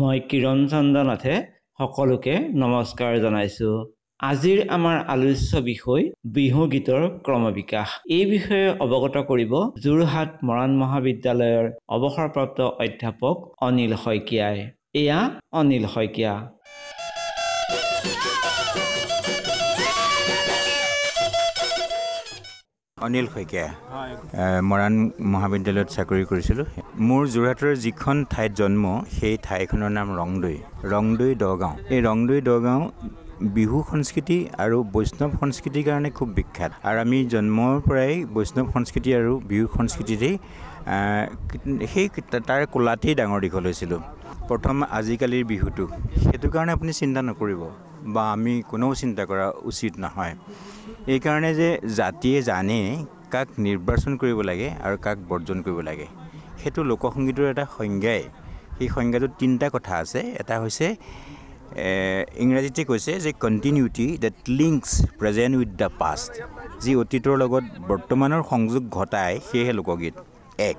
মই কিৰণ চন্দ্ৰ নাথে সকলোকে নমস্কাৰ জনাইছো। আজিৰ আমাৰ আলোচ্য বিষয় বিহু গীতৰ ক্ৰমবিকাশ। এই বিষয়ে অৱগত কৰিব যোৰহাট মৰাণ মহাবিদ্যালয়ৰ অৱসৰপ্ৰাপ্ত অধ্যাপক অনিল শইকীয়াই। এয়া অনিল শইকীয়া। অনিল শইকীয়া। মৰাণ মহাবিদ্যালয়ত চাকৰি কৰিছিলোঁ। মোৰ যোৰহাটৰ যিখন ঠাইত জন্ম সেই ঠাইখনৰ নাম ৰংদৈ। ৰংদৈ দগাঁও এই ৰংদৈ দগাঁও বিহু সংস্কৃতি আৰু বৈষ্ণৱ সংস্কৃতিৰ কাৰণে খুব বিখ্যাত। আৰু আমি জন্মৰ পৰাই বৈষ্ণৱ সংস্কৃতি আৰু বিহু সংস্কৃতিতেই সেই তাৰ কোলাতেই ডাঙৰ দীঘল হৈছিলোঁ। প্ৰথম আজিকালিৰ বিহুটো। সেইটো কাৰণে আপুনি চিন্তা নকৰিব বা আমি কোনেও চিন্তা কৰা উচিত নহয়। এইকাৰণে যে জাতিয়ে জানে কাক নিৰ্বাচন কৰিব লাগে আৰু কাক বৰ্জন কৰিব লাগে। সেইটো লোকসংগীতৰ এটা সংজ্ঞাই। সেই সংজ্ঞাটোত তিনিটা কথা আছে। এটা হৈছে ইংৰাজীতে কৈছে যে continuity that links present with the past যি অতীতৰ লগত বৰ্তমানৰ সংযোগ ঘটায় সেয়েহে লোকগীত। এক।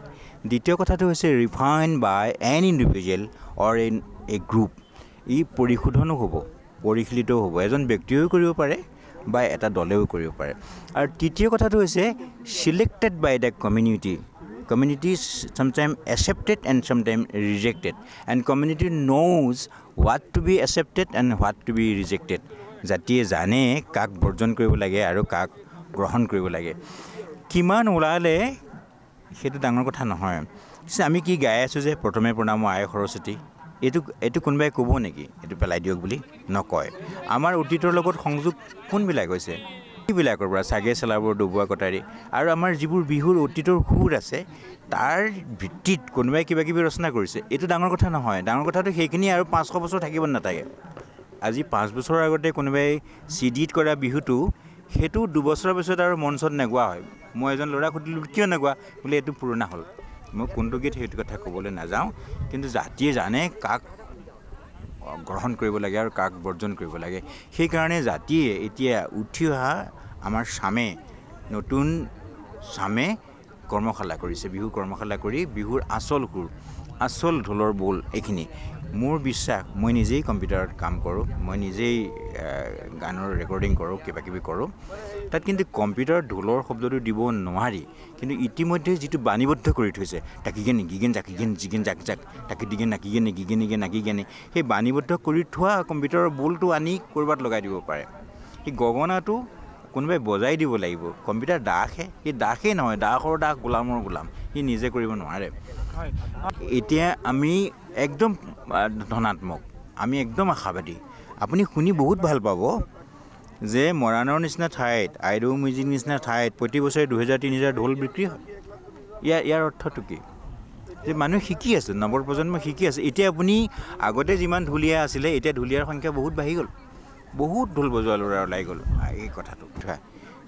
দ্বিতীয় কথাটো হৈছে refine by an individual or in a group ই পৰিশোধনো হ'ব পৰিশীলিতও হ'ব। এজন ব্যক্তিয়েও কৰিব পাৰে বা এটা দলেও কৰিব পাৰে। আৰু তৃতীয় কথাটো হৈছে selected by the community community sometime accepted and sometime rejected and community knows what to be accepted and what to be rejected জাতিয়ে জানে কাক বৰ্জন কৰিব লাগে আৰু কাক গ্ৰহণ কৰিব লাগে। কিমান ওলালে সেইটো ডাঙৰ কথা নহয়। পিছে আমি কি গাই আছোঁ যে প্ৰথমে প্ৰণাম আই সৰস্বতী এইটো এইটো কোনোবাই ক'ব নেকি? এইটো পেলাই দিয়ক বুলি নকয়। আমাৰ অতীতৰ লগত সংযোগ কোনবিলাক হৈছে? সেইবিলাকৰ পৰা চাগে চেলাবোৰ ডবোৱা কটাৰী আৰু আমাৰ যিবোৰ বিহুৰ অতীতৰ সুৰ আছে তাৰ ভিত্তিত কোনোবাই কিবা কিবি ৰচনা কৰিছে। এইটো ডাঙৰ কথা নহয়। ডাঙৰ কথাটো সেইখিনি আৰু পাঁচশ বছৰ থাকিব নাথাকে আজি পাঁচ বছৰৰ আগতে কোনোবাই চি ডিত কৰা বিহুটো সেইটো দুবছৰৰ পিছত আৰু মঞ্চত নেগোৱা হয়। মই এজন ল'ৰাক সুধিলোঁ কিয় নেগোৱা? বোলে এইটো পুৰণা হ'ল। মই কোনটো গীত সেইটো কথা ক'বলৈ নাযাওঁ কিন্তু জাতিয়ে জানে কাক গ্ৰহণ কৰিব লাগে আৰু কাক বৰ্জন কৰিব লাগে। সেইকাৰণে জাতিয়ে এতিয়া উঠি অহা আমাৰ চামে নতুন চামে কৰ্মশালা কৰিছে। বিহু কৰ্মশালা কৰি বিহুৰ আচল সুৰ আচল ঢোলৰ বোল এইখিনি। মোৰ বিশ্বাস মই নিজেই কম্পিউটাৰত কাম কৰোঁ মই নিজেই গানৰ ৰেকৰ্ডিং কৰোঁ কিবা কিবি কৰোঁ। তাত কিন্তু কম্পিউটাৰত ঢোলৰ শব্দটো দিব নোৱাৰি কিন্তু ইতিমধ্যে যিটো বাণীবদ্ধ কৰি থৈছে টাকিগেন গিগেন জাকিগেন জিগেন জাক জাক টাকি দিগেন নাকিগেনে গিগেনিগে নাকিগেনে সেই বাণীবদ্ধ কৰি থোৱা কম্পিউটাৰৰ বোলটো আনি ক'ৰবাত লগাই দিব পাৰে। সেই গগনাটো কোনোবাই বজাই দিব লাগিব কম্পিউটাৰ দাসহে সেই দাসেই নহয় দাসৰ দাস গোলামৰ গোলাম সি নিজে কৰিব নোৱাৰে। এতিয়া আমি একদম ধনাত্মক। আমি একদম আশাবাদী। আপুনি শুনি বহুত ভাল পাব যে মৰাণৰ নিচিনা ঠাইত আইদেউ মিজিৰ নিচিনা ঠাইত প্ৰতি বছৰে দুহেজাৰ তিনি হাজাৰ ঢোল বিক্ৰী হয়। ইয়াৰ ইয়াৰ অৰ্থটো কি? যে মানুহে শিকি আছে নৱপ্ৰজন্ম শিকি আছে। এতিয়া আপুনি আগতে যিমান ঢুলীয়া আছিলে এতিয়া ঢুলীয়াৰ সংখ্যা বহুত বাঢ়ি গ'ল। বহুত ঢোল বজোৱা ল'ৰা ওলাই গ'ল। এই কথাটো।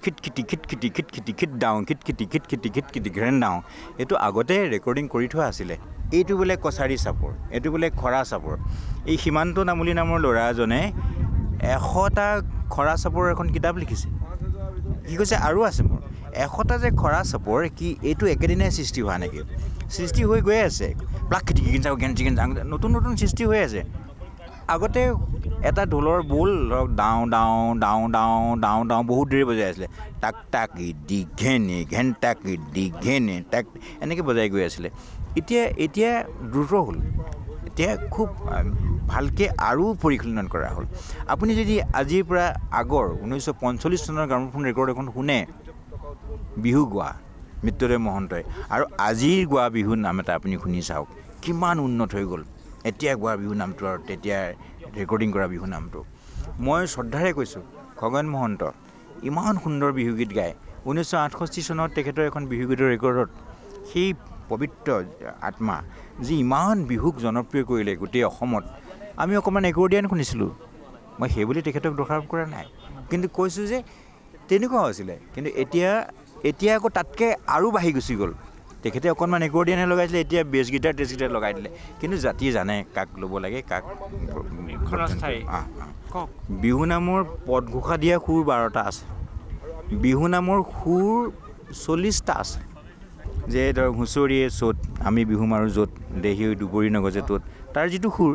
খিটখিটি খিটখিটি খিটখিটি খিট ডাউন খিটখিটি খিটখিটি খিটখিটি ঘেৰেন ডাউন এইটো আগতে ৰেকৰ্ডিং কৰি থোৱা আছিলে। এইটো বোলে কছাৰী চাপৰ এইটো বোলে খৰা চাপৰ। এই সীমান্ত নামুলী নামৰ ল'ৰা এজনে এশটা খৰা চাপৰ এখন কিতাপ লিখিছে। কি কৈছে আৰু আছে মোৰ। এশটা যে খৰা চাপৰ কি এইটো একেদিনাই সৃষ্টি হোৱা নেকি? সৃষ্টি হৈ গৈ আছে। প্লাক খিটি চিগেন যাওঁ নতুন নতুন সৃষ্টি হৈ আছে। আগতে এটা ঢোলৰ বোল ধৰক ডাওঁ ডাওঁ ডাওঁ ডাওঁ ডাওঁ ডাওঁ বহুত দেৰি বজাই আছিলে। টাক টাক দি ঘেনে ঘেন টাক দি ঘেনে টাক এনেকৈ বজাই গৈ আছিলে। এতিয়া এতিয়া দ্ৰুত হ'ল। এতিয়া খুব ভালকৈ আৰু পৰিশীলন কৰা হ'ল। আপুনি যদি আজিৰ পৰা আগৰ ঊনৈছশ পঞ্চল্লিছ চনৰ গ্ৰামোফোন ৰেকৰ্ড এখন শুনে বিহু গোৱা মৃত্যুদেৱ মহন্তই আৰু আজিৰ গোৱা বিহু নাম এটা আপুনি শুনি চাওক কিমান উন্নত হৈ গ'ল। এতিয়া গোৱা বিহু নামটো আৰু তেতিয়া ৰেকৰ্ডিং কৰা বিহু নামটো। মই শ্ৰদ্ধাৰে কৈছোঁ খগেন মহন্ত ইমান সুন্দৰ বিহুগীত গায়। ঊনৈছশ আঠষষ্ঠি চনত তেখেতৰ এখন বিহুগীতৰ ৰেকৰ্ডত সেই পবিত্ৰ আত্মা যি ইমান বিহুক জনপ্ৰিয় কৰিলে গোটেই অসমত আমি অকণমান একৰ্ডিয়ান শুনিছিলোঁ। মই সেইবুলি তেখেতক দোষাৰোপ কৰা নাই। কিন্তু কৈছোঁ যে তেনেকুৱা হৈছিলে। কিন্তু এতিয়া এতিয়া আকৌ তাতকৈ আৰু বাঢ়ি গুচি গ'ল। তেখেতে অকণমান একৰ্ডিয়ানে লগাইছিলে এতিয়া বেছ গীটাৰ টেছ গীটাৰ লগাই দিলে। কিন্তু জাতিয়ে জানে কাক ল'ব লাগে কাক বিহু নামৰ পদঘোষা দিয়া সুৰ বাৰটা আছে। বিহু নামৰ সুৰ চল্লিছটা আছে। যে ধৰক হুঁচৰিয়ে চ'ত আমি বিহু মাৰোঁ য'ত দেহী দুবৰি নগজে ত'ত তাৰ যিটো সুৰ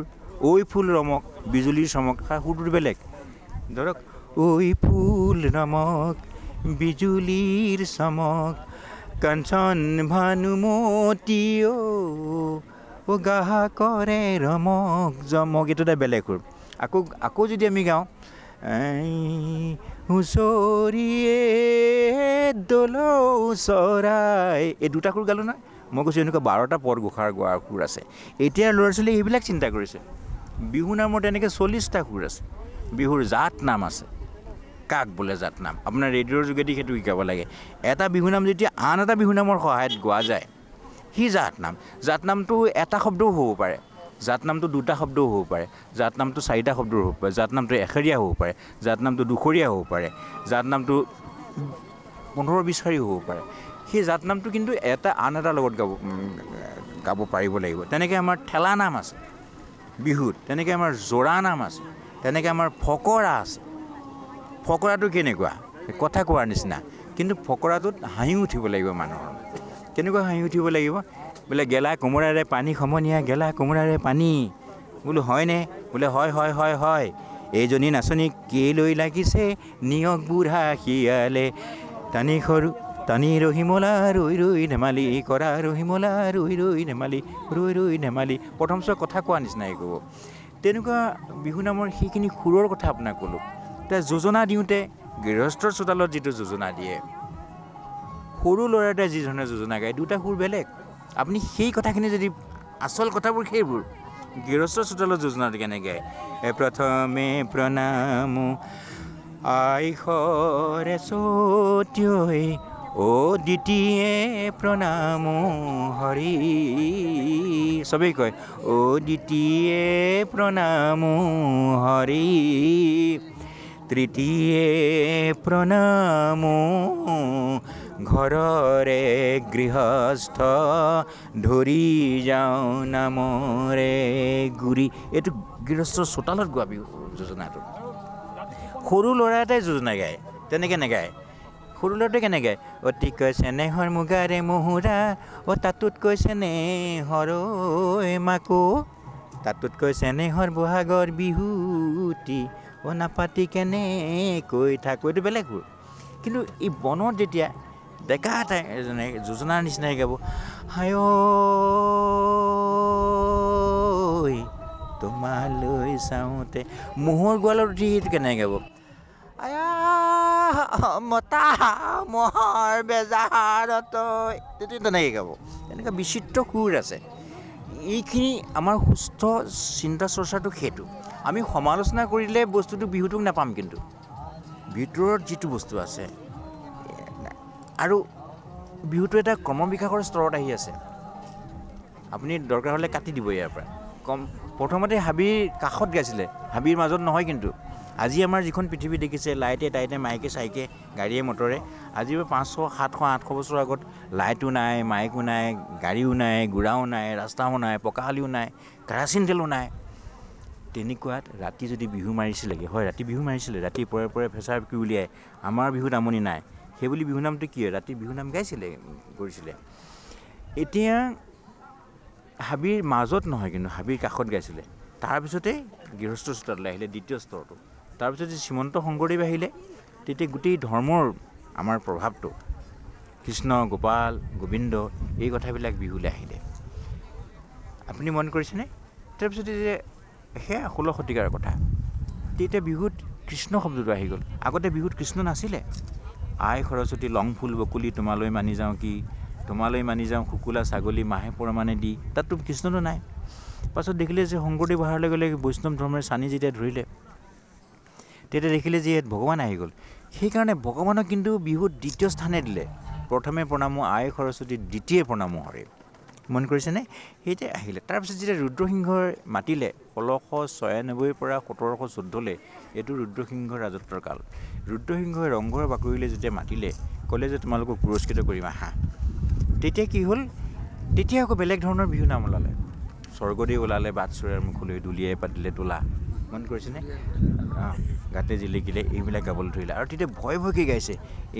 ঐ ফুল ৰমক বিজুলীৰ চমক সুৰটোৰ বেলেগ। ধৰক ঐ ফুল ৰমক বিজুলীৰ চমক কাঞ্চন ভানুমতী অ' গাহা কৰে ৰমক জমক। এইটো এটা বেলেগ সুৰ আকৌ আকৌ যদি আমি গাওঁ হুঁচৰিয়ে দল চৰাই এই দুটা সুৰ গালোঁ নহয়। মই কৈছোঁ এনেকুৱা বাৰটা পদ ঘোষাৰ গোৱাৰ সুৰ আছে। এতিয়া ল'ৰা ছোৱালীয়ে এইবিলাক চিন্তা কৰিছে। বিহু নামৰ তেনেকৈ চল্লিছটা সুৰ আছে। বিহুৰ জাত নাম আছে। কাক বোলে জাত নাম? আপোনাৰ ৰেডিঅ'ৰ যোগেদি সেইটো শিকাব লাগে। এটা বিহু নাম যেতিয়া আন এটা বিহু নামৰ সহায়ত গোৱা যায় সি জাত নাম। জাত নামটো এটা শব্দও হ'ব পাৰে। জাত নামটো দুটা শব্দও হ'ব পাৰে। জাত নামটো চাৰিটা শব্দও হ'ব পাৰে। জাত নামটো এশৰীয়া হ'ব পাৰে। জাত নামটো দুশৰীয়া হ'ব পাৰে। জাত নামটো পোন্ধৰ বিছাৰি হ'ব পাৰে। সেই জাত নামটো কিন্তু এটা আন এটাৰ লগত গাব গাব পাৰিব লাগিব। তেনেকৈ আমাৰ ঠেলা নাম আছে। বিহুত তেনেকৈ আমাৰ জোৰা নাম আছে। তেনেকৈ আমাৰ ফকৰা আছে। ফকৰাটো কেনেকুৱা? কথা কোৱাৰ নিচিনা। কিন্তু ফকৰাটোত হাঁহি উঠিব লাগিব মানুহৰ কেনেকুৱা হাঁহি উঠিব লাগিব? বোলে গেলা কোমোৰাৰে পানী সমনীয়া গেলা কোমোৰাৰে পানী। বোলো হয়নে? বোলে হয় হয় হয় হয়। এইজনী নাচনী কেলৈ লাগিছে? নিয়ক বুঢ়া শিয়ালে। টানি সৰু টানি ৰহিমলা ৰৈ ৰৈ ধেমালি কৰা ৰহিমলা ৰৈ ৰৈ ধেমালি ৰৈ ৰৈ ধেমালি। প্ৰথম চোৱা কথা কোৱা নিচিনাই ক'ব। তেনেকুৱা বিহু নামৰ সেইখিনি সুৰৰ কথা আপোনাক ক'লোঁ। এতিয়া যোজনা দিওঁতে গৃহস্থৰ চোতালত যিটো যোজনা দিয়ে সৰু ল'ৰা এটাই যি ধৰণে যোজনা গায় দুটা সুৰ বেলেগ। আপুনি সেই কথাখিনি যদি আচল কথাবোৰ সেইবোৰ গৃহস্থ চোতালত যোজনাটো কেনেকৈ প্ৰথমে প্ৰণাম আইসৰে চতিয়াই অ দ্বিতীয়ে প্ৰণাম হৰি। চবেই কয় অ দ্বিতীয়ে প্ৰণাম হৰি। তৃতীয়ে প্ৰণাম ঘৰৰে গৃহস্থ ধৰি যাওঁ নামৰে গুৰি। এইটো গৃহস্থ চোতালত গোৱা বিহু যোজনাটো সৰু ল'ৰা এটাই যোজনা গায় তেনেকৈ নেগায় সৰু ল'ৰাটোৱে কেনেকৈ অতিকৈ চেনেহৰ মুগাৰে মহুৰা অ' তাতোতকৈ চেনেহৰ মাকো। তাতোতকৈ চেনেহৰ বহাগৰ বিহুটি নাপাতি কেনেকৈ থাকোঁ এইটো বেলেগ সুৰ। কিন্তু এই বনত যেতিয়া ডেকা এটাই এজনে যোজনাৰ নিচিনাই গাব হায় তোমালৈ চাওঁতে ম'হৰ গোৱালত উঠি সেইটো কেনেকৈ গাব? আয়া মতা মহৰ বেজাৰত তেতিয়া তেনেকৈ গাব। তেনেকুৱা বিচিত্ৰ সুৰ আছে। এইখিনি আমাৰ সুস্থ চিন্তা চৰ্চাটো সেইটো। আমি সমালোচনা কৰিলে বস্তুটো বিহুটোক নাপাম কিন্তু। ভিতৰত যিটো বস্তু আছে আৰু বিহুটো এটা ক্ৰমবিকাশৰ স্তৰত আহি আছে। আপুনি দৰকাৰ হ'লে কাটি দিব ইয়াৰ পৰা। কম প্ৰথমতে হাবিৰ কাষত গাইছিলে হাবিৰ মাজত নহয় কিন্তু। আজি আমাৰ যিখন পৃথিৱী দেখিছে লাইটে টাইটে মাইকে চাইকে গাড়ীয়ে মটৰে। আজি পাঁচশ সাতশ আঠশ বছৰ আগত লাইটো নাই মাইকো নাই গাড়ীও নাই গুড়াও নাই ৰাস্তাও নাই পকাশালিও নাই কেৰাচিন তেলো নাই। তেনেকুৱাত ৰাতি যদি বিহু মাৰিছিলেগৈ হয় ৰাতি বিহু মাৰিছিলে ৰাতি পৰে পৰে ফেঁচাৰ বিকি উলিয়াই আমাৰ বিহুত আমনি নাই। সেইবুলি বিহু নামটো কি ৰাতি বিহু নাম গাইছিলে কৰিছিলে। এতিয়া হাবিৰ মাজত নহয় কিন্তু হাবিৰ কাষত গাইছিলে। তাৰপিছতে গৃহস্থ চোতাললৈ আহিলে দ্বিতীয় স্তৰটো। তাৰপিছত যে শ্ৰীমন্ত শংকৰদেৱ আহিলে তেতিয়া গোটেই ধৰ্মৰ আমাৰ প্ৰভাৱটো কৃষ্ণ গোপাল গোবিন্দ এই কথাবিলাক বিহুলৈ আহিলে। আপুনি মন কৰিছেনে? তাৰপিছতে যে সেয়া ষোল্ল শতিকাৰ কথা। তেতিয়া বিহুত কৃষ্ণ শব্দটো আহি গ'ল। আগতে বিহুত কৃষ্ণ নাছিলে। আই সৰস্বতী লং ফুল বকুলি তোমালৈ মানি যাওঁ কি? তোমালৈ মানি যাওঁ শুকুলা ছাগলী মাহে পৰমানে দি। তাততো কৃষ্ণটো নাই। পাছত দেখিলে যে শংকৰদেৱ অহাৰ লগে লগে বৈষ্ণৱ ধৰ্মেৰ চানি যেতিয়া ধৰিলে তেতিয়া দেখিলে যে ইয়াত ভগৱান আহি গ'ল। সেইকাৰণে ভগৱানক কিন্তু বিহুত দ্বিতীয় স্থানে দিলে। প্ৰথমে প্ৰণামো আই সৰস্বতী দ্বিতীয় প্ৰণামো হৰে। মন কৰিছেনে? সেইতে আহিলে। তাৰপিছত যেতিয়া ৰুদ্ৰসিংহই মাতিলে ষোল্লশ ছয়ানব্বৈৰ পৰা সোতৰশ চৈধ্যলৈ এইটো ৰুদ্ৰসিংহৰ ৰাজত্বৰ কাল। ৰুদ্ৰসিংহই ৰংঘৰৰ বাকৰিলৈ যেতিয়া মাতিলে ক'লে যে তোমালোকক পুৰস্কৃত কৰিম আহা। তেতিয়া কি হ'ল? তেতিয়া আকৌ বেলেগ ধৰণৰ বিহু নাম ওলালে। স্বৰ্গদেৱ ওলালে বাটচৰাৰ মুখলৈ দুলিয়াই পাতিলে তোলা। মন কৰিছেনে? গাতে জিলিকিলে এইবিলাক গাবলৈ ধৰিলে। আৰু তেতিয়া ভয় ভয়কৈ গাইছে?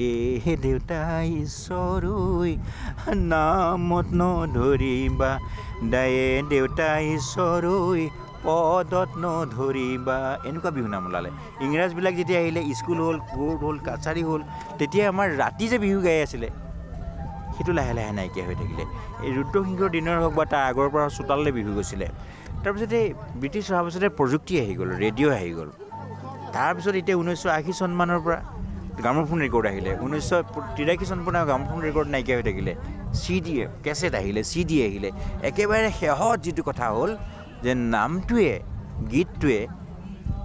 এ দেউতা ঈশ্বৰৈ নামত নধৰিবা। দায়ে দেউতা ঈশ্বৰৈ পদত নধৰিবা। এনেকুৱা বিহুনাম ওলালে। ইংৰাজবিলাক যেতিয়া আহিলে স্কুল হ'ল কোৰ্ট হ'ল কাছাৰী হ'ল তেতিয়া আমাৰ ৰাতি যে বিহু গাই আছিলে সেইটো লাহে লাহে নাইকিয়া হৈ থাকিলে। এই ৰুদ্ৰসিংহৰ দিনৰ হওক বা তাৰ আগৰ পৰা চোতাললৈ বিহু গৈছিলে তাৰপিছতে ব্ৰিটিছ অহাৰ পাছতে প্ৰযুক্তি আহি গ'ল ৰেডিঅ' আহি গ'ল। তাৰপিছত এতিয়া ঊনৈছশ আশী চনমানৰ পৰা গ্ৰামফোন ৰেকৰ্ড আহিলে। ঊনৈছশ তিৰাশী চন পৰা গ্ৰামফোন ৰেকৰ্ড নাইকিয়া হৈ থাকিলে। চি ডি কেছেট আহিলে চি ডি আহিলে। একেবাৰে শেহত যিটো কথা হ'ল যে নামটোৱে গীতটোৱে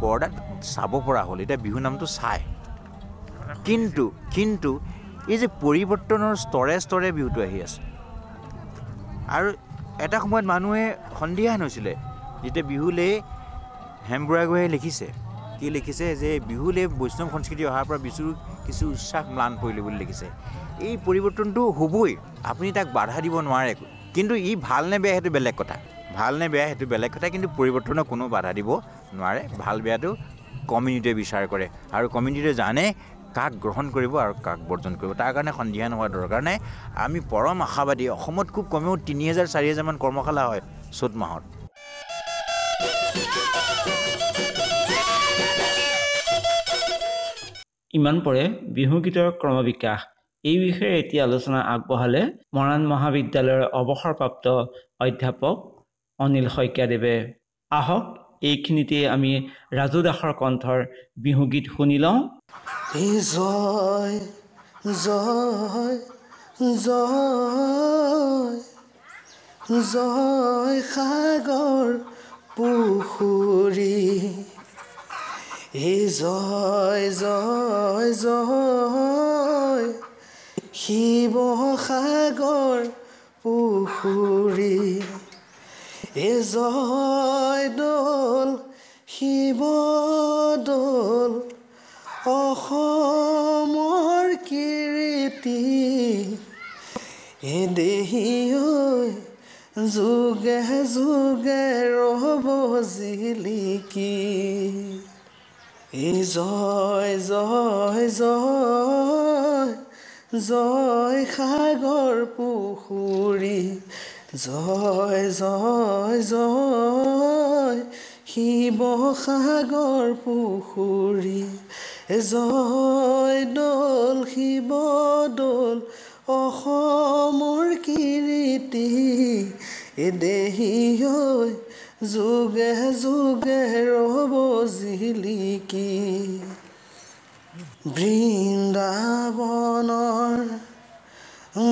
পৰ্দাত চাব পৰা হ'ল। এতিয়া বিহু নামটো চায় কিন্তু কিন্তু এই যে পৰিৱৰ্তনৰ স্তৰে স্তৰে বিহুটো আহি আছে। আৰু এটা সময়ত মানুহে সন্দিহান হৈছিলে যেতিয়া বিহুলে হেম বুঢ়াগোহাঁয়ে লিখিছে কি লিখিছে যে বিহুলে বৈষ্ণৱ সংস্কৃতি অহাৰ পৰা বিচুৰ কিছু উচ্ছাস ম্লান পৰিলে বুলি লিখিছে। এই পৰিৱৰ্তনটো হ'বই আপুনি তাক বাধা দিব নোৱাৰে কিন্তু ই ভাল নে বেয়া সেইটো বেলেগ কথা। ভাল নে বেয়া সেইটো বেলেগ কথা কিন্তু পৰিৱৰ্তনক কোনো বাধা দিব নোৱাৰে। ভাল বেয়াটো কমিউনিটিয়ে বিচাৰ কৰে আৰু কমিউনিটিয়ে জানে কাক গ্ৰহণ কৰিব আৰু কাক বৰ্জন কৰিব। তাৰ কাৰণে সন্ধিয়া নোহোৱা দৰকাৰ নাই। আমি পৰম আশাবাদী অসমত খুব কমেও তিনি হাজাৰ চাৰি হাজাৰমান কৰ্মশালা হয় চ'ত মাহত। ইমান পৰে বিহুগীতৰ ক্ৰমবিকাশ। এই বিষয়ে এতিয়া আলোচনা আগবঢ়ালে মৰাণ মহাবিদ্যালয়ৰ অৱসৰপ্ৰাপ্ত অধ্যাপক অনিল শইকীয়াদেৱে। আহক এইখিনিতে আমি ৰাজু দাসৰ কণ্ঠৰ বিহুগীত শুনি লওঁ। জয় সাগৰ পুখুৰী। এই জয় জয় জয় শিৱসাগৰ পুখুৰী। এ জয় দৌল শিৱদৌল অসমৰ কীৰ্তি। এ দেহি ঐ যোগে যোগে ৰ'ব জিলিকি। এই জয় জয় জয় জয় সাগৰ পুখুৰী। জয় জয় জয় শিৱসাগৰ পুখুৰী। জয় দৌল শিৱদৌল অসমৰ কীৰ্তি এ দেহি ঐ যোগে যোগে ৰ'ব জিলিকি। বৃন্দাবনৰ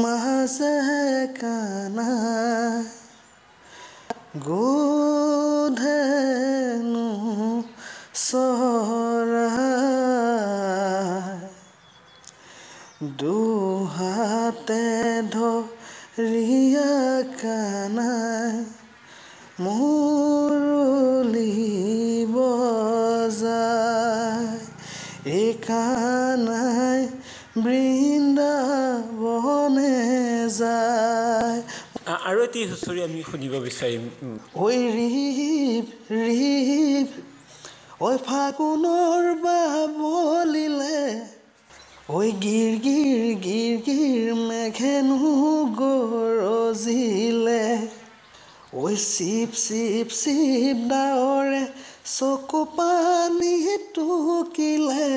মাজে কানা গোধেনু চৰাই। দুহাতে ধৰিয়া কানাই মুৰলী বজাই এই কানাই বৃন্দাবনে যায়। আৰু এটি হুঁচৰি আমি শুনিব বিচাৰিম। ঐ ৰিপ ৰিপ ঐ ফাগুনৰ বাবলিলে ঐ গিৰ গিৰ গিৰ গিৰ মেঘেনো গৰজিলে। ঐ চিপ চিপ চিপ ডাৱৰে চকু পানী টুকিলে।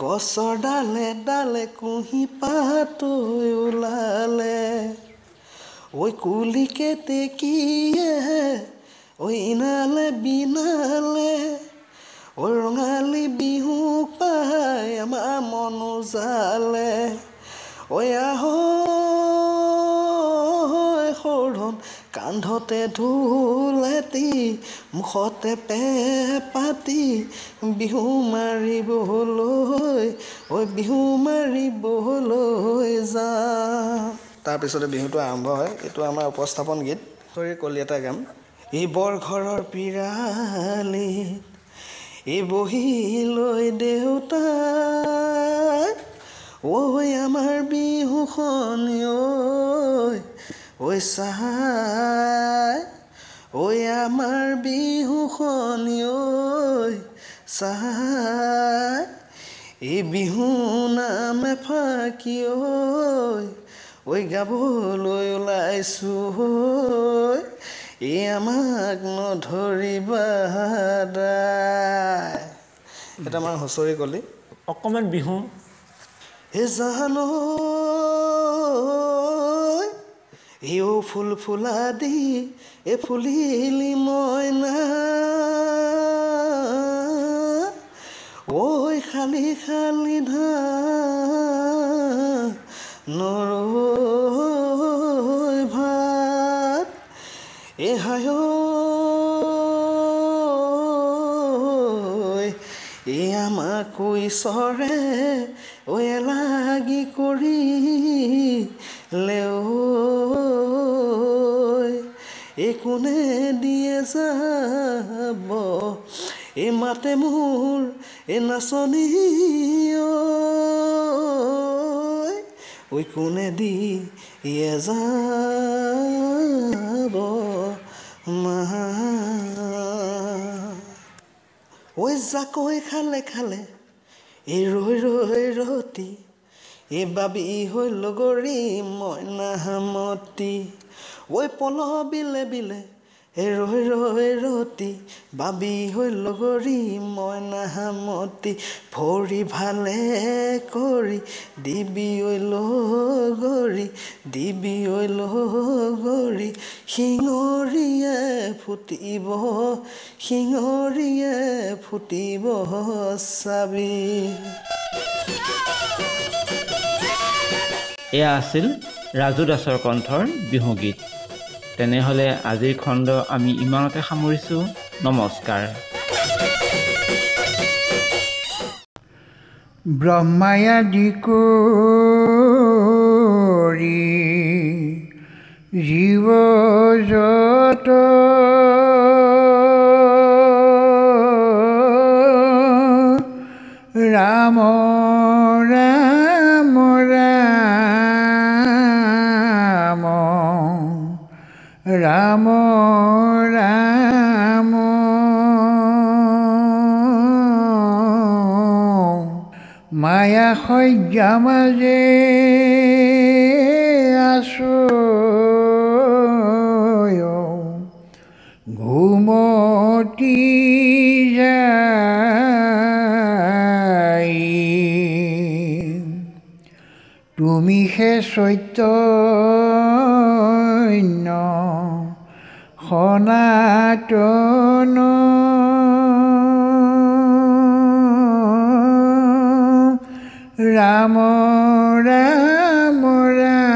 গছৰ ডালে ডালে কুঁহি পাতৈ ওলালে। ঐ কুলিকে তেকিয়ে ঐ ইনালে বিনালে। ৰঙালী বিহু পাই আমাৰ মনো জালে ঐ আহ সৌধন কান্ধতে ঢোলেটি মুখতে পে পাতি বিহু মাৰিবলৈ ঐ বিহু মাৰিবলৈ যাওঁ তাৰপিছতে বিহুটো আৰম্ভ হয় এইটো আমাৰ উপস্থাপন গীত হৰি কলিয়াতা গাম এই বৰঘৰৰ পিৰালি এই বহি লৈ দেউতা ঐ আমাৰ বিহুখন ঐ ঐ চাই ঐ আমাৰ বিহুখন ঐ চাই এই বিহু নামে ফাঁকি ঐ ঐ গাবলৈ ওলাইছোঁ এই আমাক নধৰিবা এটা আমাৰ হুঁচৰি কলি। অকণমান বিহু। হে জানো এও ফুল ফুলা দি এ ফুলিলি মইনা। ঐ খালি খালি ধা নৰৈ হায় এ আমাক ঈশ্বৰে ঐ লাগি কৰি লেও এই কোনে দিয়ে যাব? এই মাতে মোৰ এই নাচনী ঐ কোনে দিয়ে যাব? ঐ জাকৈ খালে খালে এই ৰৈ ৰৈ ৰতি এই বাবি হৈ লগৰী মইনা হামতি। ঐ পল বিলে বিলে এই ৰৈ ৰৈ ৰতি বাবি হৈ লগৰী মইনা হামতি ভৰি ভালে কৰি দিবি ঐ লগৰী দিবি ঐ লগৰী শিঙৰিয়ে ফুটিব শিঙৰিয়ে ফুটিব চাবি। এয়া আছিল ৰাজু দাসৰ কণ্ঠৰ বিহুগীত। তেনেহ'লে আজিৰ খণ্ড আমি ইমানতে সামৰিছোঁ। নমস্কাৰ। ব্ৰহ্মায়াদি কৰি জীৱ যত ৰাম মায়া শয্যা মাজে আছো। ঘুমতি যাই। তুমি সে চৈতন্য সনাতন। ৰাম ৰাম ৰাম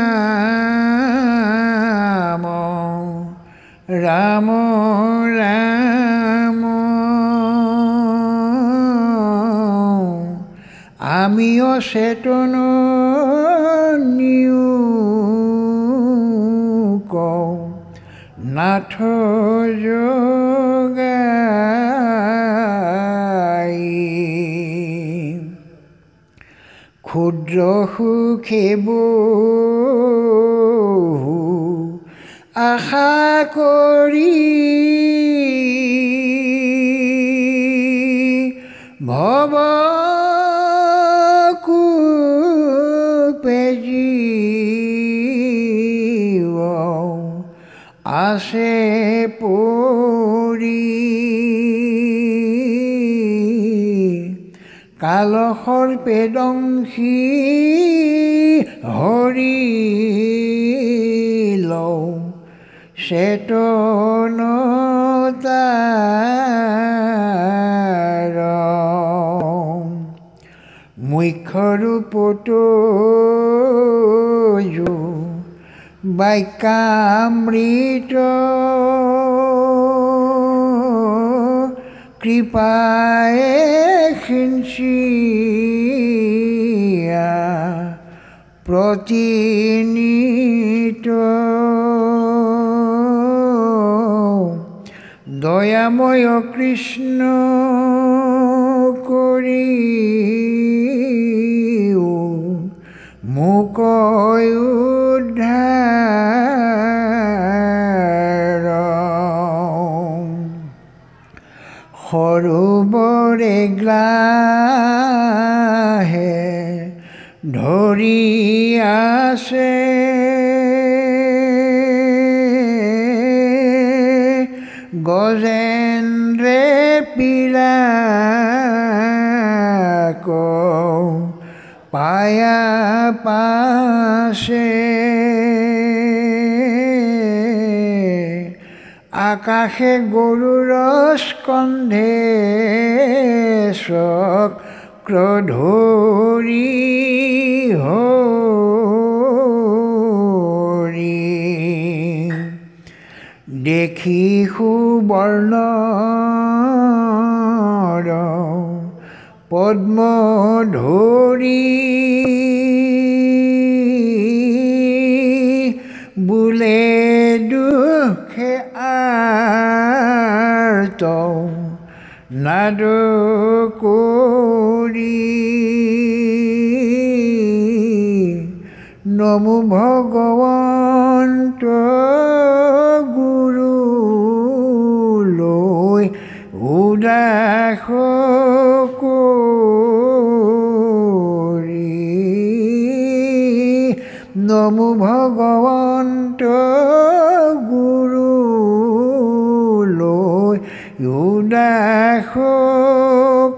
ৰাম ৰাম আমি অচেতন নিউ কওঁ নাথ যোগাই ক্ষুদ্ৰ সুখেব আশা কৰি ভৱ কুপেজীৱ আছে পৰি কালসৰ পেদংশী হৰি লওঁ। চেতনতা মুখ্য ৰূপটো বাক্যামৃত কৃপায় সিনসিয়া প্রতিনিত। দয়াময় কৃষ্ণ করি। গৰুৰ স্কন্ধে চক্ৰধৰি হৰি। দেখি সুবৰ্ণ পদ্ম ধৰি নাদ কৰি নমো ভগৱন্ত গুৰু লৈ উদাস নমো ভগৱন্ত dù đã khô